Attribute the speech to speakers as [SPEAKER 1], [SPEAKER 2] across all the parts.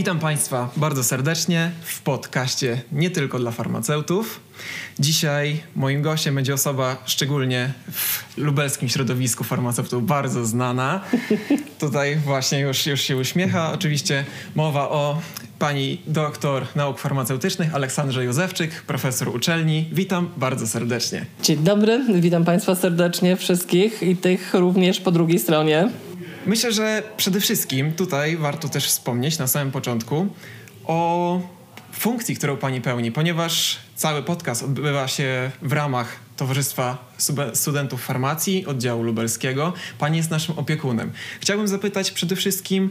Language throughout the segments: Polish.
[SPEAKER 1] Witam Państwa bardzo serdecznie w podcaście nie tylko dla farmaceutów. Dzisiaj moim gościem będzie osoba szczególnie w lubelskim środowisku farmaceutów bardzo znana. Tutaj właśnie już, już się uśmiecha. Oczywiście mowa o pani doktor nauk farmaceutycznych Aleksandrze Józefczyk, profesor uczelni. Witam bardzo serdecznie.
[SPEAKER 2] Dzień dobry, witam Państwa serdecznie wszystkich i tych również po drugiej stronie.
[SPEAKER 1] Myślę, że przede wszystkim tutaj warto też wspomnieć na samym początku o funkcji, którą pani pełni, ponieważ cały podcast odbywa się w ramach Towarzystwa Studentów Farmacji oddziału lubelskiego. Pani jest naszym opiekunem. Chciałbym zapytać przede wszystkim,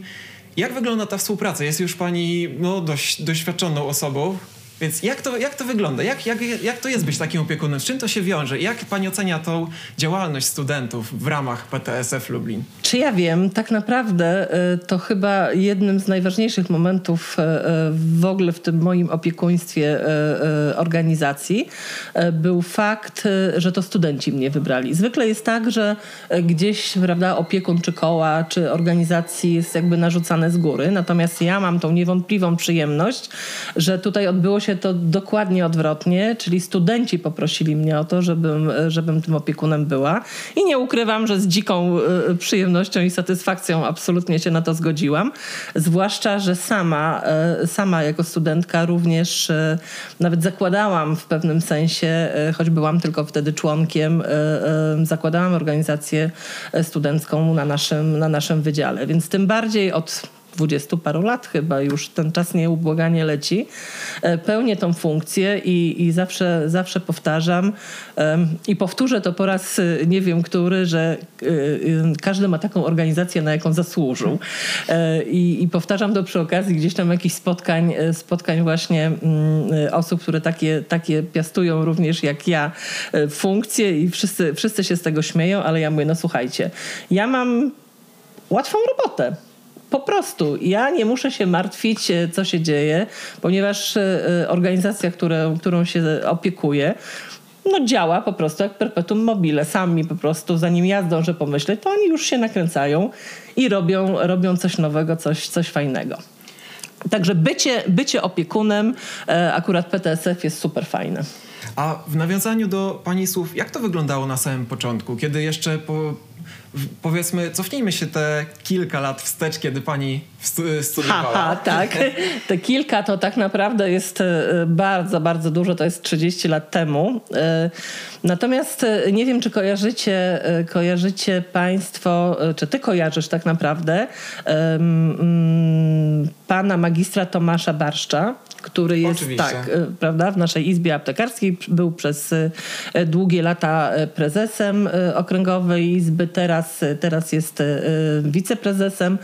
[SPEAKER 1] jak wygląda ta współpraca? Jest już pani no, dość doświadczoną osobą, więc jak to, jak to wygląda? Jak, jak, jak to jest być takim opiekunem? Z czym to się wiąże? Jak pani ocenia tą działalność studentów w ramach PTSF Lublin?
[SPEAKER 2] Czy ja wiem? Tak naprawdę e, to chyba jednym z najważniejszych momentów e, e, w ogóle w tym moim opiekuństwie organizacji był fakt, że to studenci mnie wybrali. Zwykle jest tak, że gdzieś prawda, opiekun czy koła, czy organizacji jest jakby narzucane z góry. Natomiast ja mam tą niewątpliwą przyjemność, że tutaj odbyło się się to dokładnie odwrotnie, czyli studenci poprosili mnie o to, żebym, żebym tym opiekunem była. I nie ukrywam, że z dziką y, przyjemnością i satysfakcją absolutnie się na to zgodziłam. Zwłaszcza, że sama, y, sama jako studentka również y, nawet zakładałam w pewnym sensie, choć byłam tylko wtedy członkiem, zakładałam organizację studencką na naszym, na naszym wydziale. Więc tym bardziej od dwudziestu paru lat chyba już ten czas nieubłaganie leci. E, pełnię tą funkcję i, i zawsze, zawsze powtarzam i powtórzę to po raz e, nie wiem który, że e, każdy ma taką organizację, na jaką zasłużył. I, i powtarzam to przy okazji gdzieś tam jakichś spotkań, spotkań właśnie mm, osób, które takie, takie piastują również jak ja funkcje i wszyscy, wszyscy się z tego śmieją, ale ja mówię, no słuchajcie, ja mam łatwą robotę. Po prostu ja nie muszę się martwić, e, co się dzieje, ponieważ e, e, organizacja, które, którą się opiekuję, no działa po prostu jak perpetuum mobile. Sami po prostu, zanim ja zdążę pomyśleć, to oni już się nakręcają i robią, robią coś nowego, coś, coś fajnego. Także bycie, bycie opiekunem akurat PTSF jest super fajne.
[SPEAKER 1] A w nawiązaniu do Pani słów, jak to wyglądało na samym początku, kiedy jeszcze po powiedzmy, cofnijmy się te kilka lat wstecz, kiedy pani studiowała.
[SPEAKER 2] Haha, tak. Te kilka to tak naprawdę jest e, bardzo, bardzo dużo, to jest 30 lat temu. E, natomiast nie wiem, czy kojarzycie, kojarzycie państwo, czy ty kojarzysz tak naprawdę mm, pana magistra Tomasza Barszcza, który jest
[SPEAKER 1] Oczywiście.
[SPEAKER 2] tak, prawda, w naszej izbie aptekarskiej był przez długie lata prezesem okręgowej izby, teraz, teraz jest wiceprezesem.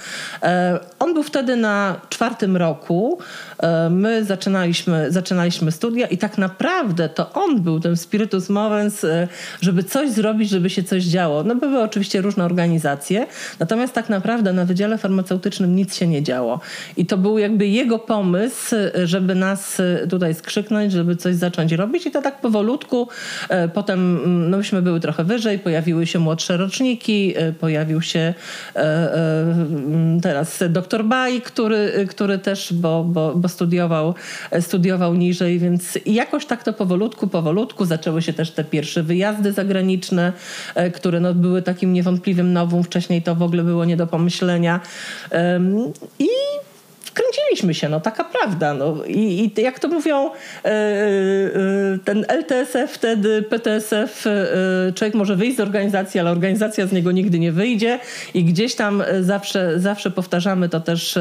[SPEAKER 2] On był wtedy na czwartym roku. E, my zaczynaliśmy, zaczynaliśmy studia i tak naprawdę to on był tym spiritus movens, e, żeby coś zrobić, żeby się coś działo. No były oczywiście różne organizacje, natomiast tak naprawdę na Wydziale Farmaceutycznym nic się nie działo. I to był jakby jego pomysł, żeby nas tutaj skrzyknąć, żeby coś zacząć robić i to tak powolutku. E, potem mm, no myśmy były trochę wyżej, pojawiły się młodsze roczniki, pojawił się teraz doktor Baj, który, który też, bo, bo, bo studiował, studiował niżej, więc jakoś tak to powolutku, powolutku zaczęły się też te pierwsze wyjazdy zagraniczne, e, które no, były takim niewątpliwym nowym. Wcześniej to w ogóle było nie do pomyślenia. I kręciliśmy się, no taka prawda. No. I, i jak to mówią, e, e, ten LTSF wtedy, PTSF, e, człowiek może wyjść z organizacji, ale organizacja z niego nigdy nie wyjdzie i gdzieś tam zawsze, zawsze powtarzamy to też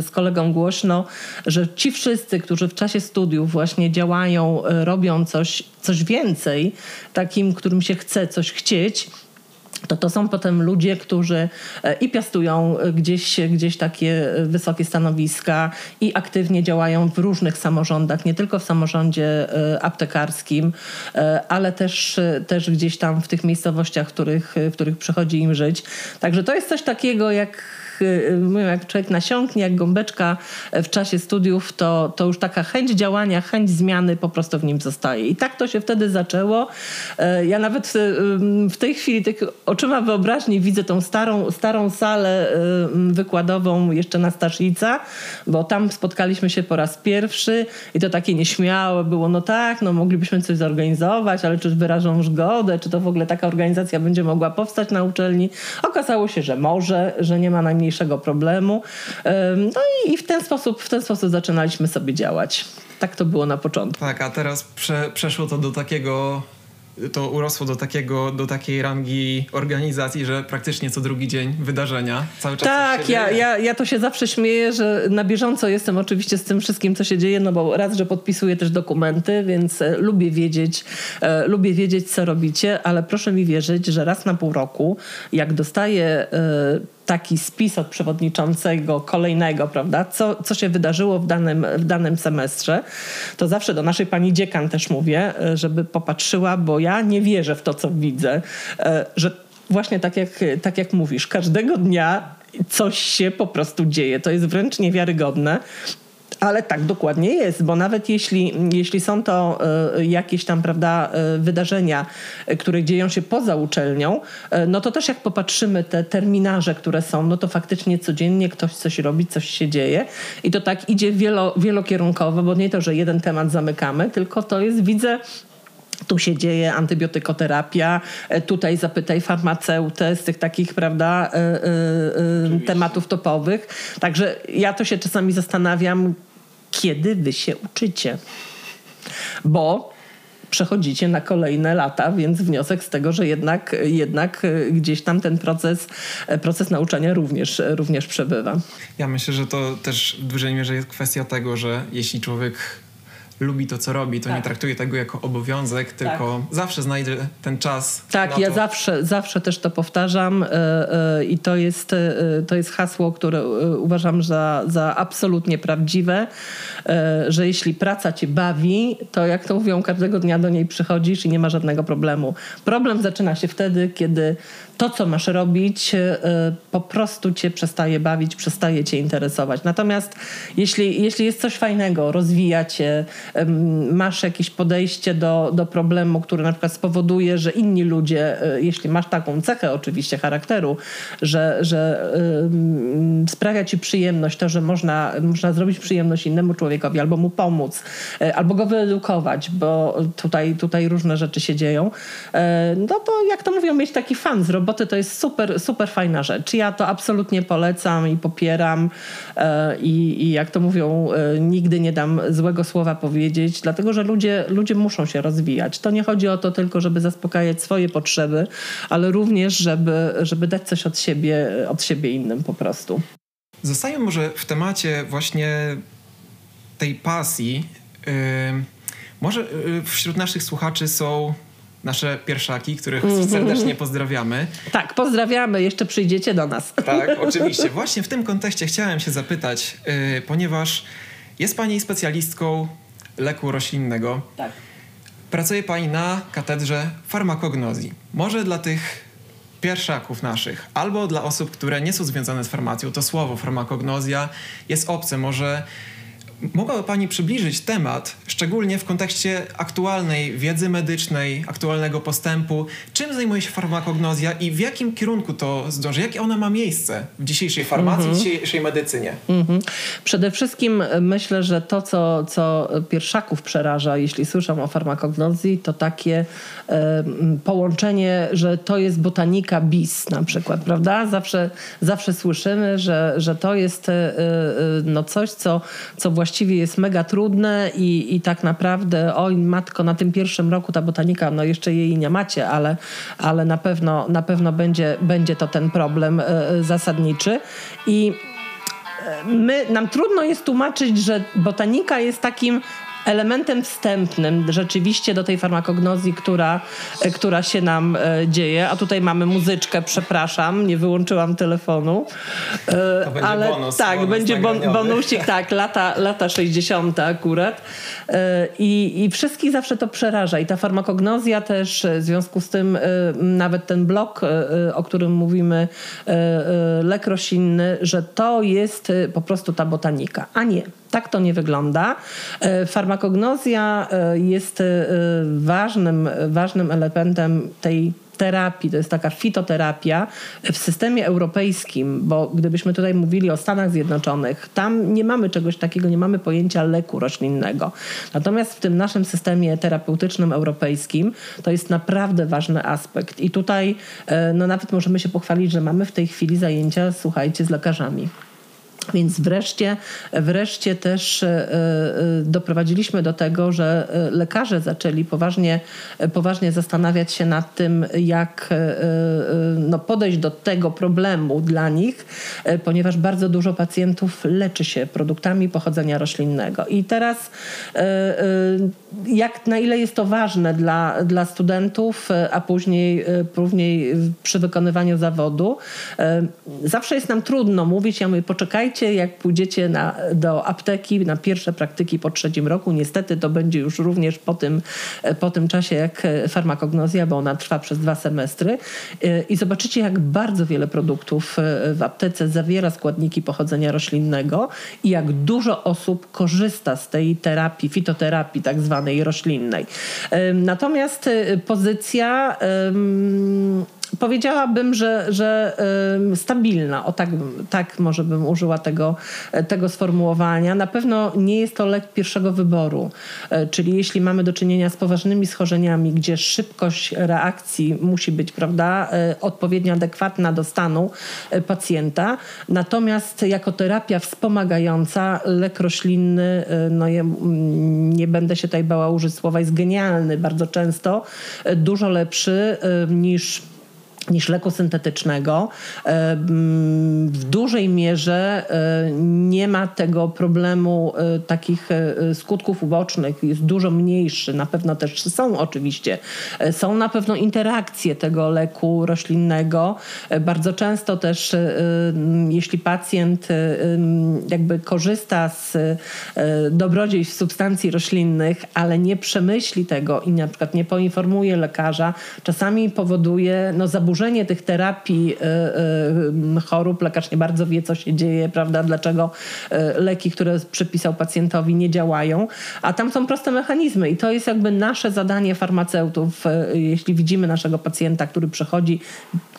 [SPEAKER 2] z kolegą głośno, że ci wszyscy, którzy w czasie studiów właśnie działają, robią coś, coś więcej, takim, którym się chce coś chcieć, to to są potem ludzie, którzy e, i piastują e, gdzieś, gdzieś takie e, wysokie stanowiska i aktywnie działają w różnych samorządach, nie tylko w samorządzie aptekarskim, ale też, też gdzieś tam w tych miejscowościach, w których, w których przychodzi im żyć. Także to jest coś takiego jak jak człowiek nasiąknie, jak gąbeczka w czasie studiów, to, to już taka chęć działania, chęć zmiany po prostu w nim zostaje. I tak to się wtedy zaczęło. Ja nawet w tej chwili tak oczyma wyobraźni widzę tą starą, starą salę wykładową jeszcze na Staszica, bo tam spotkaliśmy się po raz pierwszy i to takie nieśmiałe było, no tak, no moglibyśmy coś zorganizować, ale czy wyrażą zgodę, czy to w ogóle taka organizacja będzie mogła powstać na uczelni. Okazało się, że może, że nie ma najmniejszego problemu. No i, w ten sposób, w ten sposób zaczynaliśmy sobie działać. Tak to było na początku.
[SPEAKER 1] Tak, a teraz prze, przeszło to do takiego to urosło do, takiego, do takiej rangi organizacji, że praktycznie co drugi dzień wydarzenia. Cały czas
[SPEAKER 2] tak, ja, ja, ja to się zawsze śmieję, że na bieżąco jestem oczywiście z tym wszystkim, co się dzieje, no bo raz, że podpisuję też dokumenty, więc e, lubię wiedzieć, e, lubię wiedzieć, co robicie, ale proszę mi wierzyć, że raz na pół roku, jak dostaję e, taki spis od przewodniczącego kolejnego, prawda, co, co się wydarzyło w danym, w danym semestrze, to zawsze do naszej pani dziekan też mówię, e, żeby popatrzyła, bo ja nie wierzę w to, co widzę, e, że właśnie tak jak, tak jak mówisz, każdego dnia coś się po prostu dzieje. To jest wręcz niewiarygodne. Ale tak dokładnie jest, bo nawet jeśli, jeśli są to y, jakieś tam, prawda, y, wydarzenia, y, które dzieją się poza uczelnią, no to też jak popatrzymy te terminarze, które są, no to faktycznie codziennie ktoś coś robi, coś się dzieje i to tak idzie wielo, wielokierunkowo, bo nie to, że jeden temat zamykamy, tylko to jest, widzę, tu się dzieje antybiotykoterapia, tutaj zapytaj farmaceutę z tych takich, prawda, y, y, y, tematów topowych. Także ja to się czasami zastanawiam, kiedy wy się uczycie. Bo przechodzicie na kolejne lata, więc wniosek z tego, że jednak, jednak gdzieś tam ten proces, proces nauczania również, również przebywa.
[SPEAKER 1] Ja myślę, że to też w dużej mierze jest kwestia tego, że jeśli człowiek lubi to, co robi, to tak. nie traktuje tego jako obowiązek, tak. tylko tak. zawsze znajdzie ten czas.
[SPEAKER 2] Tak, ja zawsze, zawsze też to powtarzam yy, yy, i to jest, yy, to jest hasło, które uważam za, za absolutnie prawdziwe, że jeśli praca cię bawi, to jak to mówią, każdego dnia do niej przychodzisz i nie ma żadnego problemu. Problem zaczyna się wtedy, kiedy to, co masz robić, e, po prostu cię przestaje bawić, przestaje cię interesować. Natomiast jeśli, jeśli jest coś fajnego, rozwija cię, masz jakieś podejście do, do problemu, który na przykład spowoduje, że inni ludzie, e, jeśli masz taką cechę oczywiście charakteru, że, że sprawia ci przyjemność to, że można, można zrobić przyjemność innemu człowiekowi, albo mu pomóc, e, albo go wyedukować, bo tutaj, tutaj różne rzeczy się dzieją, no to jak to mówią, mieć taki fan zrobić roboty to jest super, super fajna rzecz. Ja to absolutnie polecam i popieram e, i, i jak to mówią, e, nigdy nie dam złego słowa powiedzieć, dlatego że ludzie, ludzie muszą się rozwijać. To nie chodzi o to tylko, żeby zaspokajać swoje potrzeby, ale również, żeby, żeby dać coś od siebie, od siebie innym po prostu.
[SPEAKER 1] Zostaję może w temacie właśnie tej pasji. Yy, może yy, wśród naszych słuchaczy są nasze pierwszaki, których -hmm. serdecznie pozdrawiamy.
[SPEAKER 2] Tak, pozdrawiamy, jeszcze przyjdziecie do nas.
[SPEAKER 1] Tak, oczywiście. Właśnie w tym kontekście chciałem się zapytać, yy, ponieważ jest Pani specjalistką leku roślinnego.
[SPEAKER 2] Tak.
[SPEAKER 1] Pracuje Pani na katedrze farmakognozji. Może dla tych pierwszaków naszych, albo dla osób, które nie są związane z farmacją, to słowo farmakognozja jest obce. Może Mogłaby Pani przybliżyć temat, szczególnie w kontekście aktualnej wiedzy medycznej, aktualnego postępu? Czym zajmuje się farmakognozja i w jakim kierunku to zdąży? Jakie ona ma miejsce w dzisiejszej farmacji, mm -hmm. w dzisiejszej medycynie? Mm -hmm.
[SPEAKER 2] Przede wszystkim e, myślę, że to, co, co pierwszaków przeraża, jeśli słyszą o farmakognozji, to takie e, połączenie, że to jest botanika bis na przykład, prawda? Zawsze, zawsze słyszymy, że, że to jest e, e no coś, co, co właściwie właściwie jest mega trudne i, i tak naprawdę, oj matko, na tym pierwszym roku ta botanika, no jeszcze jej nie macie, ale, ale na pewno, na pewno będzie, będzie to ten problem y, zasadniczy. I e, my, nam trudno jest tłumaczyć, że botanika jest takim elementem wstępnym rzeczywiście do tej farmakognozji, która, która się nam dzieje. A tutaj mamy muzyczkę, przepraszam, nie wyłączyłam telefonu.
[SPEAKER 1] To będzie ale bonus,
[SPEAKER 2] tak,
[SPEAKER 1] bonus
[SPEAKER 2] będzie bon, bonusik, tak, lata, lata 60 akurat. I, I wszystkich zawsze to przeraża. I ta farmakognozja też w związku z tym nawet ten blok, o którym mówimy, lek roślinny, że to jest po prostu ta botanika, a nie. Tak to nie wygląda. E, farmakognozja e, jest e, ważnym, ważnym elementem tej terapii, to jest taka fitoterapia w systemie europejskim, bo gdybyśmy tutaj mówili o Stanach Zjednoczonych, tam nie mamy czegoś takiego, nie mamy pojęcia leku roślinnego. Natomiast w tym naszym systemie terapeutycznym europejskim to jest naprawdę ważny aspekt. I tutaj no nawet możemy się pochwalić, że mamy w tej chwili zajęcia, słuchajcie, z lekarzami. Więc wreszcie, wreszcie też e, e, doprowadziliśmy do tego, że e, lekarze zaczęli poważnie, poważnie zastanawiać się nad tym, jak no, podejść do tego problemu dla nich, ponieważ bardzo dużo pacjentów leczy się produktami pochodzenia roślinnego. I teraz jak na ile jest to ważne dla, dla studentów, a później, później przy wykonywaniu zawodu, zawsze jest nam trudno mówić, ja mówię, poczekajcie, jak pójdziecie na, do apteki na pierwsze praktyki po trzecim roku. Niestety to będzie już również po tym, po tym czasie jak farmakognozja, bo ona trwa przez dwa semestry. I zobaczycie, jak bardzo wiele produktów w aptece zawiera składniki pochodzenia roślinnego i jak dużo osób korzysta z tej terapii, fitoterapii tak zwanej roślinnej. Natomiast pozycja powiedziałabym, że, że stabilna, o tak, tak może bym użyła tego, tego sformułowania. Na pewno nie jest to lek pierwszego wyboru, e, czyli jeśli mamy do czynienia z poważnymi schorzeniami, gdzie szybkość reakcji musi być prawda, e, odpowiednio adekwatna do stanu e, pacjenta. Natomiast jako terapia wspomagająca lek roślinny, no nie będę się tutaj bała użyć słowa, jest genialny bardzo często, dużo lepszy niż niż leku syntetycznego. E, w dużej mierze e, nie ma tego problemu e, takich skutków ubocznych, jest dużo mniejszy. Na pewno też są oczywiście. Są na pewno interakcje tego leku roślinnego. Bardzo często też, jeśli pacjent jakby korzysta z dobrodziejstw substancji roślinnych, ale nie przemyśli tego i na przykład nie poinformuje lekarza, czasami powoduje no, zaburzenia zaburzenie tych terapii y, y, chorób, lekarz nie bardzo wie, co się dzieje, prawda, dlaczego y, leki, które przepisał pacjentowi, nie działają, a tam są proste mechanizmy i to jest jakby nasze zadanie farmaceutów, jeśli widzimy naszego pacjenta, który przychodzi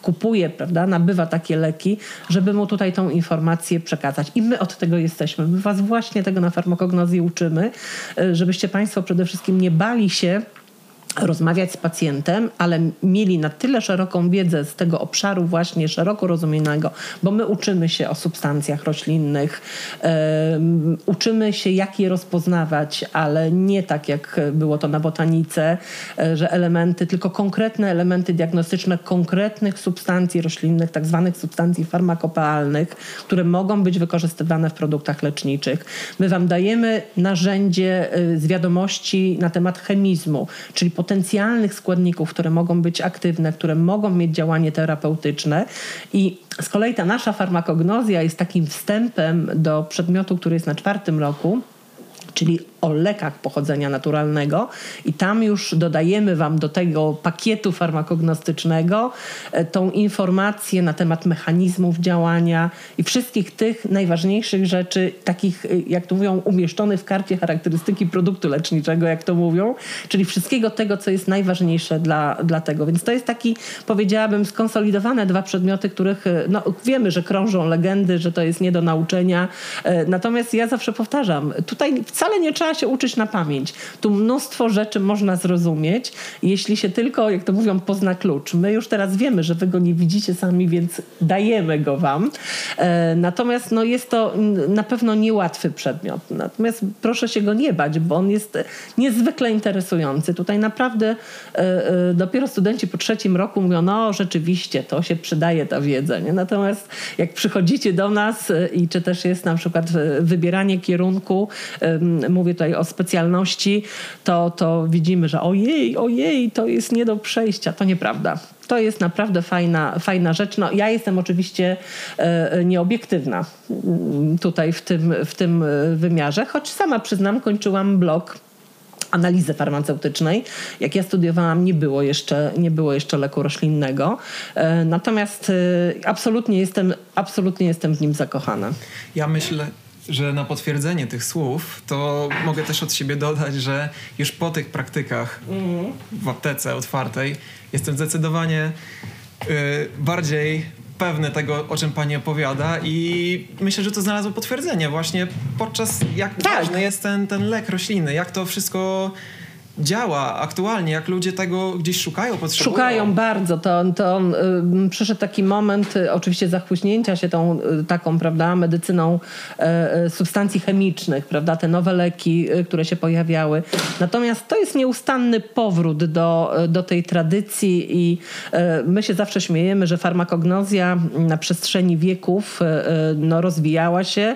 [SPEAKER 2] kupuje, prawda, nabywa takie leki, żeby mu tutaj tą informację przekazać. I my od tego jesteśmy. My was właśnie tego na farmakognozji uczymy, żebyście Państwo przede wszystkim nie bali się rozmawiać z pacjentem, ale mieli na tyle szeroką wiedzę z tego obszaru właśnie szeroko rozumianego, bo my uczymy się o substancjach roślinnych, um, uczymy się jak je rozpoznawać, ale nie tak jak było to na botanice, e, że elementy, tylko konkretne elementy diagnostyczne konkretnych substancji roślinnych, tak zwanych substancji farmakopealnych, które mogą być wykorzystywane w produktach leczniczych. My wam dajemy narzędzie e, z wiadomości na temat chemizmu, czyli potencjalnych składników, które mogą być aktywne, które mogą mieć działanie terapeutyczne. I z kolei ta nasza farmakognozja jest takim wstępem do przedmiotu, który jest na czwartym roku, czyli o lekach pochodzenia naturalnego i tam już dodajemy Wam do tego pakietu farmakognostycznego e, tą informację na temat mechanizmów działania i wszystkich tych najważniejszych rzeczy, takich, e, jak to mówią, umieszczonych w karcie charakterystyki produktu leczniczego, jak to mówią, czyli wszystkiego tego, co jest najważniejsze dla, dla tego. Więc to jest taki, powiedziałabym, skonsolidowane dwa przedmioty, których e, no, wiemy, że krążą legendy, że to jest nie do nauczenia. Natomiast ja zawsze powtarzam, tutaj wcale nie trzeba się uczyć na pamięć. Tu mnóstwo rzeczy można zrozumieć, jeśli się tylko, jak to mówią, pozna klucz. My już teraz wiemy, że wy go nie widzicie sami, więc dajemy go wam. E, natomiast no, jest to na pewno niełatwy przedmiot. Natomiast proszę się go nie bać, bo on jest niezwykle interesujący. Tutaj naprawdę e, e, dopiero studenci po trzecim roku mówią, no rzeczywiście, to się przydaje ta wiedza. Nie? Natomiast jak przychodzicie do nas i czy też jest na przykład wybieranie kierunku, mówię tutaj o specjalności, to, to widzimy, że ojej, ojej, to jest nie do przejścia. To nieprawda. To jest naprawdę fajna, fajna rzecz. No, ja jestem oczywiście e, nieobiektywna mm, tutaj w tym, w tym wymiarze, choć sama przyznam, kończyłam blog analizy farmaceutycznej. Jak ja studiowałam, nie było jeszcze, nie było jeszcze leku roślinnego. E, natomiast e, absolutnie jestem, absolutnie jestem w nim zakochana.
[SPEAKER 1] Ja myślę, że na potwierdzenie tych słów, to mogę też od siebie dodać, że już po tych praktykach w aptece otwartej jestem zdecydowanie y, bardziej pewny tego, o czym pani opowiada i myślę, że to znalazło potwierdzenie właśnie podczas jak tak. ważny jest ten, ten lek roślinny, jak to wszystko działa aktualnie, jak ludzie tego gdzieś szukają, potrzebują.
[SPEAKER 2] Szukają bardzo. To, to y, przyszedł taki moment y, oczywiście zachłyśnięcia się tą y, taką, prawda, medycyną y, substancji chemicznych, prawda, te nowe leki, y, które się pojawiały. Natomiast to jest nieustanny powrót do, do tej tradycji i y, my się zawsze śmiejemy, że farmakognozja na przestrzeni wieków no, rozwijała się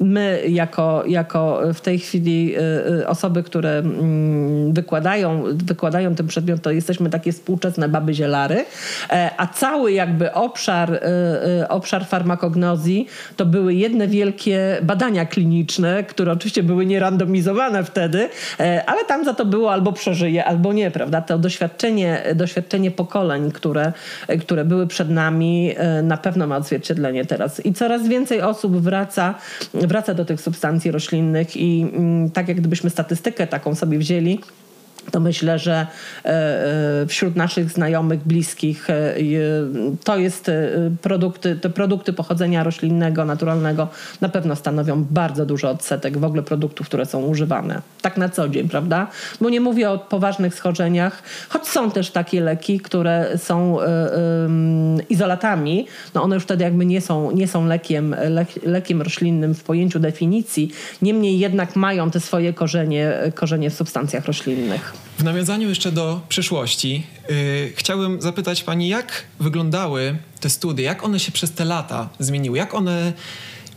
[SPEAKER 2] my jako, jako w tej chwili y, y, osoby, które mm, wykładają, wykładają ten przedmiot, to jesteśmy takie współczesne baby zielary, e, a cały jakby obszar, y, obszar farmakognozji to były jedne wielkie badania kliniczne, które oczywiście były nierandomizowane wtedy, e, ale tam za to było albo przeżyje, albo nie, prawda? To doświadczenie, doświadczenie pokoleń, które, które były przed nami e, na pewno ma odzwierciedlenie teraz. I coraz więcej osób wraca wraca do tych substancji roślinnych i mm, tak jak gdybyśmy statystykę taką sobie wzięli, to myślę, że e, e, wśród naszych znajomych, bliskich e, to jest produkty, te produkty pochodzenia roślinnego, naturalnego na pewno stanowią bardzo duży odsetek w ogóle produktów, które są używane. Tak na co dzień, prawda? Bo nie mówię o poważnych schorzeniach, choć są też takie leki, które są izolatami. No one już wtedy jakby nie są, nie są lekiem, lekiem roślinnym w pojęciu definicji, niemniej jednak mają te swoje korzenie, korzenie w substancjach roślinnych.
[SPEAKER 1] W nawiązaniu jeszcze do przyszłości, yy, chciałbym zapytać Pani, jak wyglądały te studia, jak one się przez te lata zmieniły, jak one,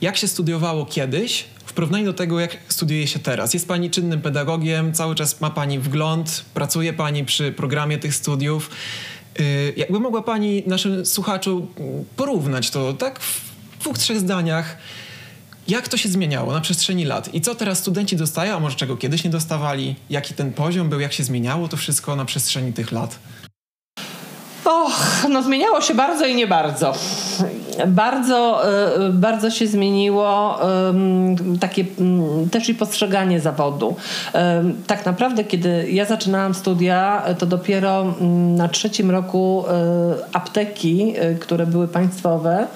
[SPEAKER 1] jak się studiowało kiedyś w porównaniu do tego, jak studiuje się teraz. Jest Pani czynnym pedagogiem, cały czas ma Pani wgląd, pracuje Pani przy programie tych studiów. Yy, jakby mogła Pani naszym słuchaczom porównać to tak w dwóch, trzech zdaniach, jak to się zmieniało na przestrzeni lat i co teraz studenci dostają, a może czego kiedyś nie dostawali, jaki ten poziom był, jak się zmieniało to wszystko na przestrzeni tych lat?
[SPEAKER 2] Och, no zmieniało się bardzo i nie bardzo. Bardzo, e, bardzo się zmieniło takie też i postrzeganie zawodu. Tak naprawdę, kiedy ja zaczynałam studia, to dopiero na trzecim roku apteki, które były państwowe,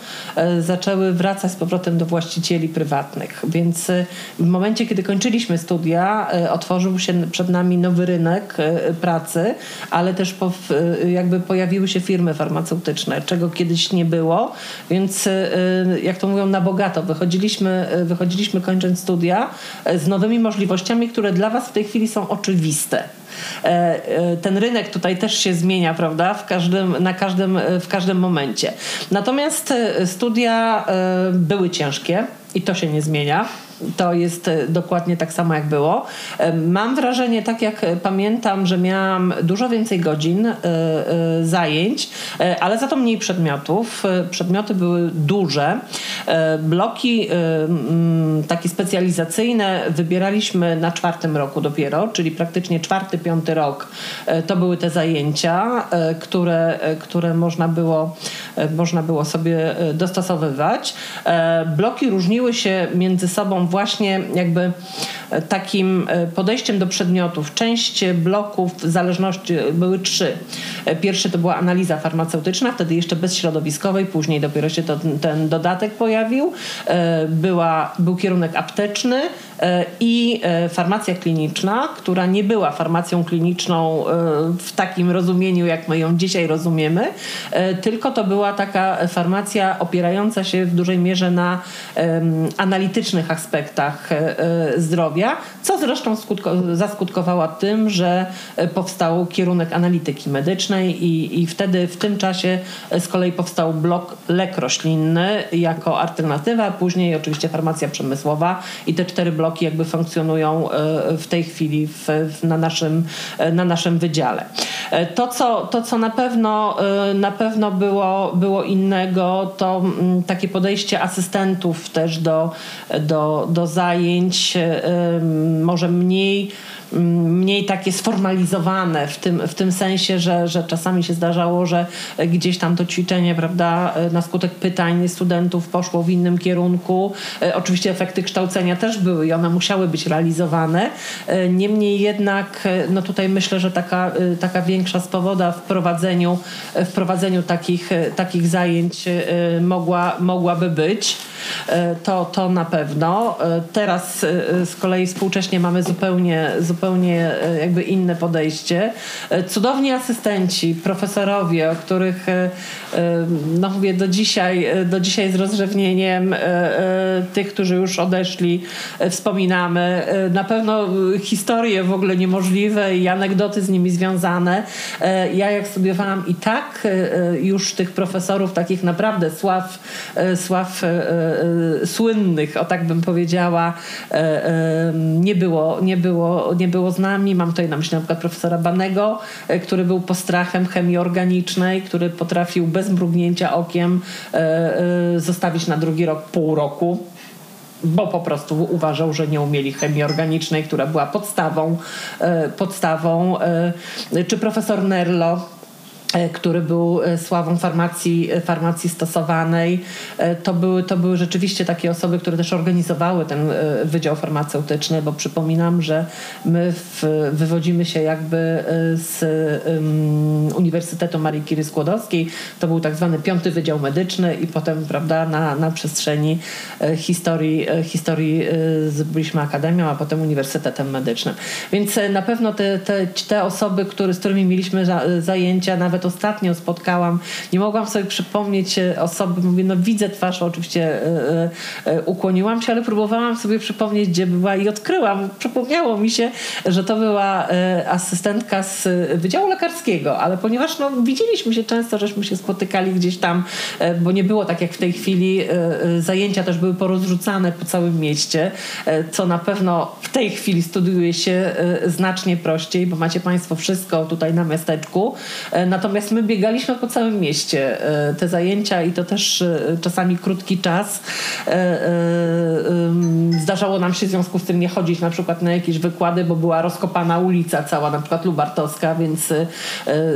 [SPEAKER 2] zaczęły wracać z powrotem do właścicieli prywatnych. Więc w momencie, kiedy kończyliśmy studia, otworzył się przed nami nowy rynek pracy, ale też jakby pojawiły się firmy farmaceutyczne, czego kiedyś nie było. Więc y, jak to mówią, na bogato wychodziliśmy, y, wychodziliśmy kończąc studia z nowymi możliwościami, które dla Was w tej chwili są oczywiste. E, e, ten rynek tutaj też się zmienia, prawda, w każdym, na każdym, w każdym momencie. Natomiast studia były ciężkie i to się nie zmienia to jest e, dokładnie tak samo jak było. E, mam wrażenie, tak jak pamiętam, że miałam dużo więcej godzin e, zajęć, ale za to mniej przedmiotów. Przedmioty były duże. Bloki takie specjalizacyjne wybieraliśmy na czwartym roku dopiero, czyli praktycznie czwarty, piąty rok to były te zajęcia, które, które można, było, można było sobie dostosowywać. Bloki różniły się między sobą właśnie jakby takim e, podejściem do przedmiotów. Część bloków w zależności były trzy. E, pierwszy to była analiza farmaceutyczna, wtedy jeszcze bezśrodowiskowej, później dopiero się to, ten dodatek pojawił. Była, był kierunek apteczny, E, i e, farmacja kliniczna, która nie była farmacją kliniczną e, w takim rozumieniu, jak my ją dzisiaj rozumiemy, tylko to była taka farmacja opierająca się w dużej mierze na analitycznych aspektach zdrowia zdrowia, co zresztą skutko- zaskutkowało tym, że powstał kierunek analityki medycznej i, i wtedy w tym czasie z kolei powstał blok lek roślinny jako alternatywa, później oczywiście farmacja przemysłowa i te cztery bloki jakby funkcjonują w tej chwili w, na, naszym, na naszym wydziale. To, co, to, co na pewno, na pewno było, było innego, to mm, takie podejście asystentów też do, do, do zajęć, może mniej mniej takie sformalizowane w tym, w tym sensie, że, że czasami się zdarzało, że gdzieś tam to ćwiczenie, prawda, na skutek pytań studentów poszło w innym kierunku. E, oczywiście efekty kształcenia też były i one musiały być realizowane. E, niemniej jednak, e, no tutaj myślę, że taka, taka większa swoboda w prowadzeniu, w prowadzeniu takich, takich zajęć mogła, mogłaby być. To, to na pewno. Teraz z kolei współcześnie mamy zupełnie, zupełnie zupełnie e, jakby inne podejście. E, cudowni asystenci, profesorowie, o których e, no mówię do dzisiaj, do dzisiaj z rozrzewnieniem tych, którzy już odeszli, wspominamy. Na pewno historie w ogóle niemożliwe i anegdoty z nimi związane. Ja jak studiowałam i tak już tych profesorów takich naprawdę sław, sław słynnych, o tak bym powiedziała, nie było, nie było, nie nie było z nami. Mam tutaj na myśli na przykład profesora Banego, e, który był postrachem chemii organicznej, który potrafił bez mrugnięcia okiem e, e, zostawić na drugi rok pół roku bo po prostu uważał, że nie umieli chemii organicznej, która była podstawą, podstawą czy profesor Nerlo, który był e, sławą farmacji, e, farmacji stosowanej. To były, to były rzeczywiście takie osoby, które też organizowały ten wydział farmaceutyczny, bo przypominam, że my w, wywodzimy się jakby z um, Uniwersytetu Marii Curie Skłodowskiej. To był tak zwany piąty wydział medyczny i potem prawda, na, na przestrzeni historii, historii zbyliśmy akademią, a potem Uniwersytetem Medycznym. Więc na pewno te, te, te osoby, z którymi mieliśmy zajęcia, nawet nawet ostatnio spotkałam, nie mogłam sobie przypomnieć e, osoby, mówię, no widzę twarz, oczywiście e, e, ukłoniłam się, ale próbowałam sobie przypomnieć, gdzie była i odkryłam, przypomniało mi się, że to była asystentka z Wydziału Lekarskiego, ale ponieważ no, widzieliśmy się często, żeśmy się spotykali gdzieś tam, bo nie było tak jak w tej chwili, zajęcia też były porozrzucane po całym mieście, co na pewno w tej chwili studiuje się znacznie prościej, bo macie Państwo wszystko tutaj na miasteczku. Natomiast Natomiast my biegaliśmy po całym mieście e, te zajęcia i to też e, czasami krótki czas. E, zdarzało nam się w związku z tym nie chodzić na przykład na jakieś wykłady, bo była rozkopana ulica cała, na przykład Lubartowska, więc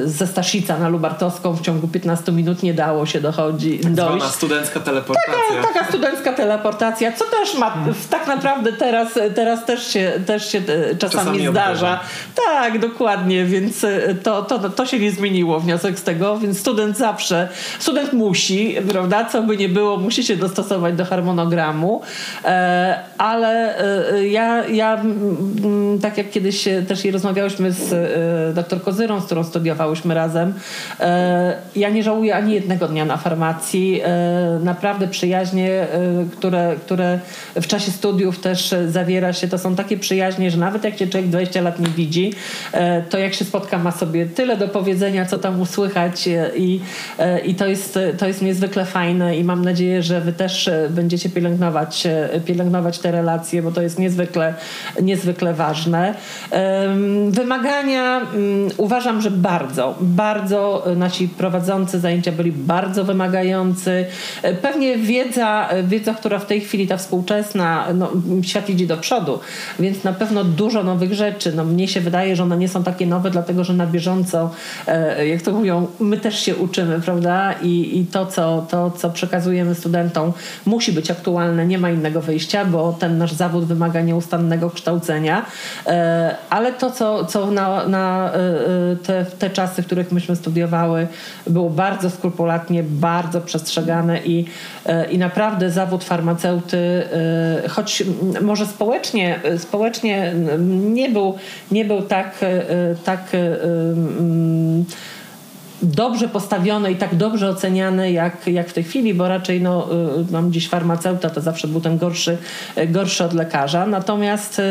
[SPEAKER 2] ze Staszica na Lubartowską w ciągu 15 minut nie dało się dochodzić.
[SPEAKER 1] Tak zwana studencka teleportacja.
[SPEAKER 2] Taka, taka studencka teleportacja, co też ma hmm. tak naprawdę teraz, teraz też się, też się czasami, czasami zdarza. Tak, dokładnie, więc to, to, to się nie zmieniło wniosek z tego, więc student zawsze, student musi, prawda, co by nie było, musi się dostosować do harmonogramu, e, ale e, ja, ja tak jak kiedyś też i rozmawiałyśmy z e, doktor Kozyrą, z którą studiowałyśmy razem, ja nie żałuję ani jednego dnia na farmacji. Naprawdę przyjaźnie, które, które w czasie studiów też zawiera się, to są takie przyjaźnie, że nawet jak cię człowiek 20 lat nie widzi, to jak się spotka ma sobie tyle do powiedzenia, co tam tam usłychać i, e, i to, jest, to jest niezwykle fajne i mam nadzieję, że wy też e, będziecie pielęgnować, e, pielęgnować te relacje, bo to jest niezwykle, niezwykle ważne. Wymagania mm, uważam, że bardzo, bardzo nasi prowadzący zajęcia byli bardzo wymagający. Pewnie wiedza, wiedza która w tej chwili ta współczesna, no, świat idzie do przodu, więc na pewno dużo nowych rzeczy. No, mnie się wydaje, że one nie są takie nowe, dlatego że na bieżąco, jak jak to mówią, my też się uczymy, prawda? I, i to, co, to, co przekazujemy studentom, musi być aktualne, nie ma innego wyjścia, bo ten nasz zawód wymaga nieustannego kształcenia. E, ale to, co, co na, na e, e, te, te czasy, w których myśmy studiowały, było bardzo skrupulatnie, bardzo przestrzegane i, i naprawdę zawód farmaceuty, choć może społecznie, społecznie nie był, nie był tak, tak dobrze postawione i tak dobrze oceniane jak, jak w tej chwili, bo raczej no, y, mam gdzieś farmaceuta, to zawsze był ten gorszy, gorszy od lekarza. Natomiast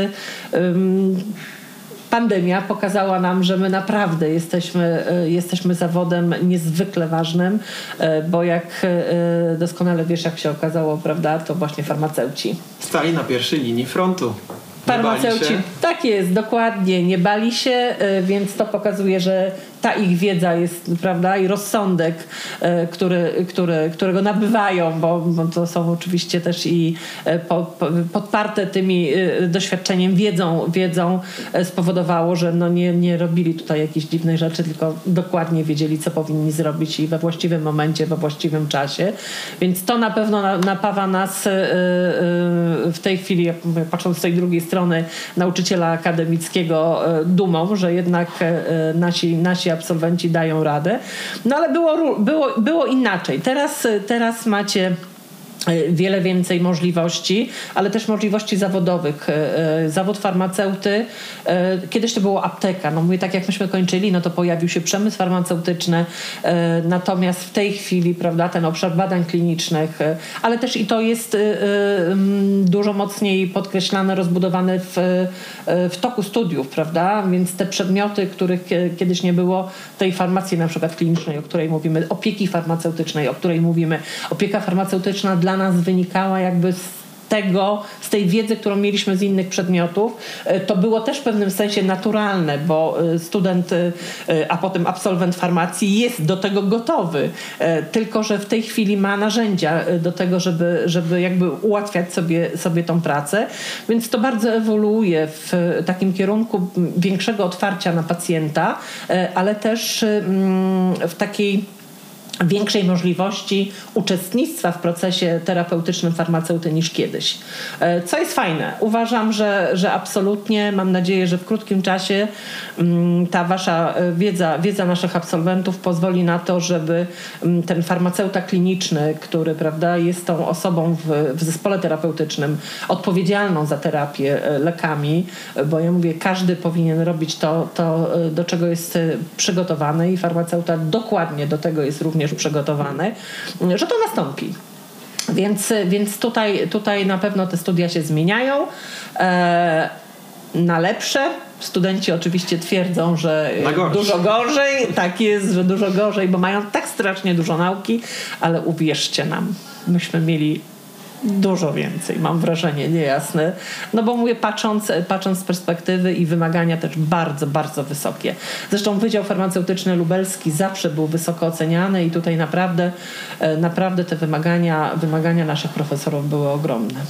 [SPEAKER 2] pandemia pokazała nam, że my naprawdę jesteśmy, jesteśmy zawodem niezwykle ważnym, bo jak doskonale wiesz, jak się okazało, prawda, to właśnie farmaceuci.
[SPEAKER 1] Stali na pierwszej linii frontu.
[SPEAKER 2] Farmaceuci, tak jest, dokładnie, nie bali się, więc to pokazuje, że ta ich wiedza jest, prawda, i rozsądek, e, który, który, którego nabywają, bo, bo to są oczywiście też i e, po, po, podparte tymi e, doświadczeniem, wiedzą, wiedzą spowodowało, że no nie, nie robili tutaj jakichś dziwnych rzeczy, tylko dokładnie wiedzieli, co powinni zrobić i we właściwym momencie, we właściwym czasie. Więc to na pewno napawa nas w tej chwili, patrząc z tej drugiej strony, nauczyciela akademickiego dumą, że jednak nasi, nasi absolwenci dają radę. No ale było, było, było inaczej. Teraz, teraz macie wiele więcej możliwości, ale też możliwości zawodowych. E, e, zawód farmaceuty, kiedyś to było apteka. No mówię, tak jak myśmy kończyli, no to pojawił się przemysł farmaceutyczny, natomiast w tej chwili, prawda, ten obszar badań klinicznych, ale też i to jest dużo mocniej podkreślane, rozbudowane w, w toku studiów, prawda, więc te przedmioty, których kiedyś nie było, tej farmacji na przykład klinicznej, o której mówimy, opieki farmaceutycznej, o której mówimy, opieka farmaceutyczna dla nas wynikała jakby z tego, z tej wiedzy, którą mieliśmy z innych przedmiotów, e, to było też w pewnym sensie naturalne, bo e, student, e, a potem absolwent farmacji jest do tego gotowy, tylko że w tej chwili ma narzędzia do tego, żeby, żeby jakby ułatwiać sobie, sobie tą pracę, więc to bardzo ewoluuje w takim kierunku większego otwarcia na pacjenta, ale też mm, w takiej większej możliwości uczestnictwa w procesie terapeutycznym farmaceuty niż kiedyś. E, co jest fajne. Uważam, że, że absolutnie, mam nadzieję, że w krótkim czasie mm, ta wasza e, wiedza, wiedza naszych absolwentów pozwoli na to, żeby mm, ten farmaceuta kliniczny, który prawda, jest tą osobą w, w zespole terapeutycznym odpowiedzialną za terapię e, lekami, bo ja mówię, każdy powinien robić to, to do czego jest przygotowany i farmaceuta dokładnie do tego jest również już przygotowane, że to nastąpi. Więc, więc tutaj, tutaj na pewno te studia się zmieniają e, na lepsze. Studenci oczywiście twierdzą, że dużo gorzej. Tak jest, że dużo gorzej, bo mają tak strasznie dużo nauki, ale uwierzcie nam, myśmy mieli Dużo więcej, mam wrażenie, niejasne. No bo mówię, patrząc, patrząc z perspektywy i wymagania też bardzo, bardzo wysokie. Zresztą Wydział Farmaceutyczny Lubelski zawsze był wysoko oceniany i tutaj naprawdę, e, naprawdę te wymagania, wymagania naszych profesorów były ogromne.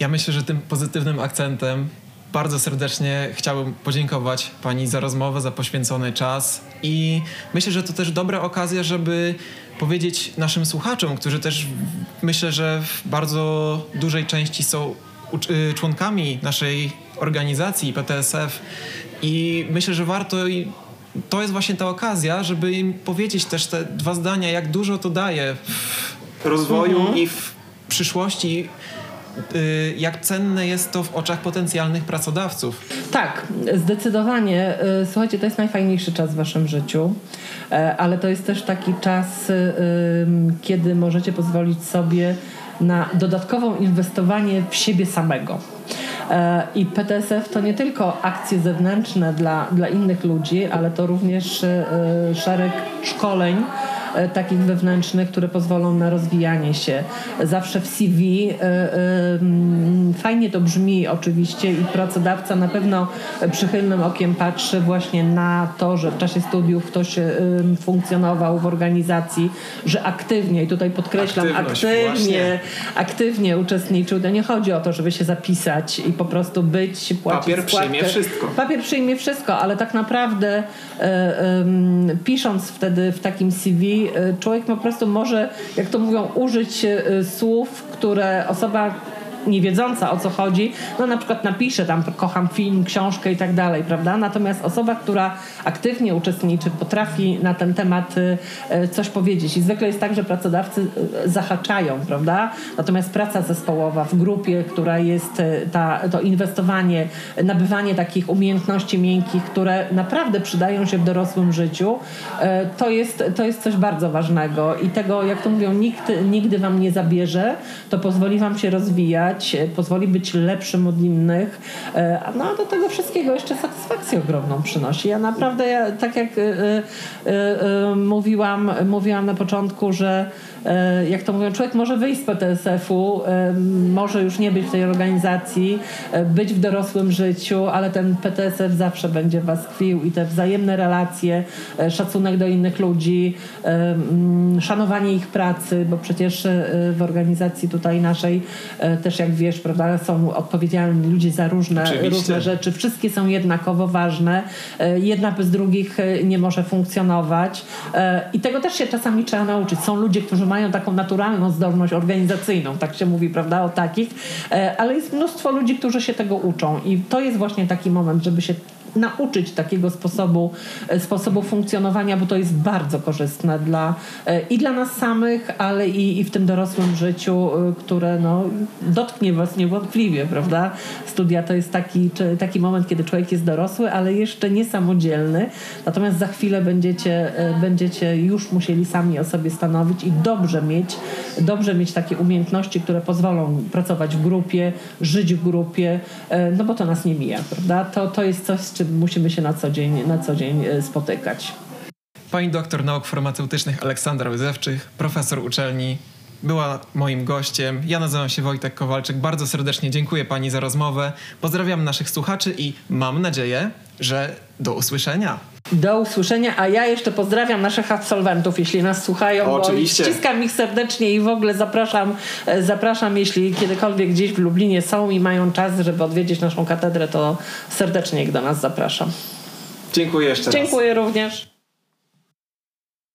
[SPEAKER 1] Ja myślę, że tym pozytywnym akcentem bardzo serdecznie chciałbym podziękować Pani za rozmowę, za poświęcony czas i myślę, że to też dobra okazja, żeby powiedzieć naszym słuchaczom, którzy też myślę, że w bardzo dużej części są y, członkami naszej organizacji PTSF i myślę, że warto i to jest właśnie ta okazja, żeby im powiedzieć też te dwa zdania, jak dużo to daje w rozwoju mhm. i w przyszłości jak cenne jest to w oczach potencjalnych pracodawców.
[SPEAKER 2] Tak, zdecydowanie. Y, słuchajcie, to jest najfajniejszy czas w waszym życiu, e, ale to jest też taki czas, y, kiedy możecie pozwolić sobie na dodatkowe inwestowanie w siebie samego. I PTSF to nie tylko akcje zewnętrzne dla, dla innych ludzi, ale to również szereg szkoleń, takich wewnętrznych, które pozwolą na rozwijanie się. Zawsze w CV e, e, fajnie to brzmi oczywiście i pracodawca na pewno przychylnym okiem patrzy właśnie na to, że w czasie studiów ktoś funkcjonował w organizacji, że aktywnie, i tutaj podkreślam, Aktywność, aktywnie, aktywnie uczestniczył. To nie chodzi o to, żeby się zapisać i po prostu być,
[SPEAKER 1] płacić Papier składkę. przyjmie wszystko.
[SPEAKER 2] Papier przyjmie wszystko, ale tak naprawdę pisząc wtedy w takim CV człowiek po prostu może, jak to mówią, użyć e, słów, które osoba nie wiedząca o co chodzi, no na przykład napisze tam kocham film, książkę i tak dalej, prawda? Natomiast osoba, która aktywnie uczestniczy, potrafi na ten temat y, y, coś powiedzieć. I zwykle jest tak, że pracodawcy y, zahaczają, prawda? Natomiast praca zespołowa w grupie, która jest ta, to inwestowanie, nabywanie takich umiejętności miękkich, które naprawdę przydają się w dorosłym życiu, to jest, to jest coś bardzo ważnego. I tego, jak to mówią, nikt nigdy wam nie zabierze, to pozwoli wam się rozwijać, pozwoli być lepszym od innych, no a do tego wszystkiego jeszcze satysfakcję ogromną przynosi. Ja naprawdę, ja, tak jak y, y, mówiłam, mówiłam na początku, że E, jak to mówią, człowiek może wyjść z PTSF-u, e, może już nie być w tej organizacji, e, być w dorosłym życiu, ale ten PTSF zawsze będzie was tkwił i te wzajemne relacje, szacunek do innych ludzi, mm, szanowanie ich pracy, bo przecież w organizacji tutaj naszej też jak wiesz, prawda, są odpowiedzialni ludzie za różne, różne rzeczy. Wszystkie są jednakowo ważne. Jedna bez drugich nie może funkcjonować. I tego też się czasami trzeba nauczyć. Są ludzie, którzy mają mają taką naturalną zdolność organizacyjną, tak się mówi, prawda, o takich, e, ale jest mnóstwo ludzi, którzy się tego uczą i to jest właśnie taki moment, żeby się nauczyć takiego sposobu, e, sposobu funkcjonowania, bo to jest bardzo korzystne dla, e, i dla nas samych, ale i, i w tym dorosłym życiu, e, które no, dotknie was niewątpliwie, prawda? Studia to jest taki, taki moment, kiedy człowiek jest dorosły, ale jeszcze niesamodzielny, natomiast za chwilę będziecie, będziecie już musieli sami o sobie stanowić i dobrze mieć, dobrze mieć takie umiejętności, które pozwolą pracować w grupie, żyć w grupie, no bo to nas nie mija, prawda? To, to jest coś, z czym musimy się na co dzień, na co dzień e, spotykać.
[SPEAKER 1] Pani doktor nauk farmaceutycznych Aleksandra Łyzewczych, profesor uczelni, była moim gościem. Ja nazywam się Wojtek Kowalczyk. Bardzo serdecznie dziękuję Pani za rozmowę. Pozdrawiam naszych słuchaczy i mam nadzieję, że do usłyszenia.
[SPEAKER 2] Do usłyszenia, a ja jeszcze pozdrawiam naszych absolwentów, jeśli nas słuchają.
[SPEAKER 1] Oczywiście.
[SPEAKER 2] Ściskam ich serdecznie i w ogóle zapraszam, e, zapraszam, jeśli kiedykolwiek gdzieś w Lublinie są i mają czas, żeby odwiedzić naszą katedrę, to serdecznie ich do nas zapraszam.
[SPEAKER 1] Dziękuję jeszcze
[SPEAKER 2] Dziękuję raz. również.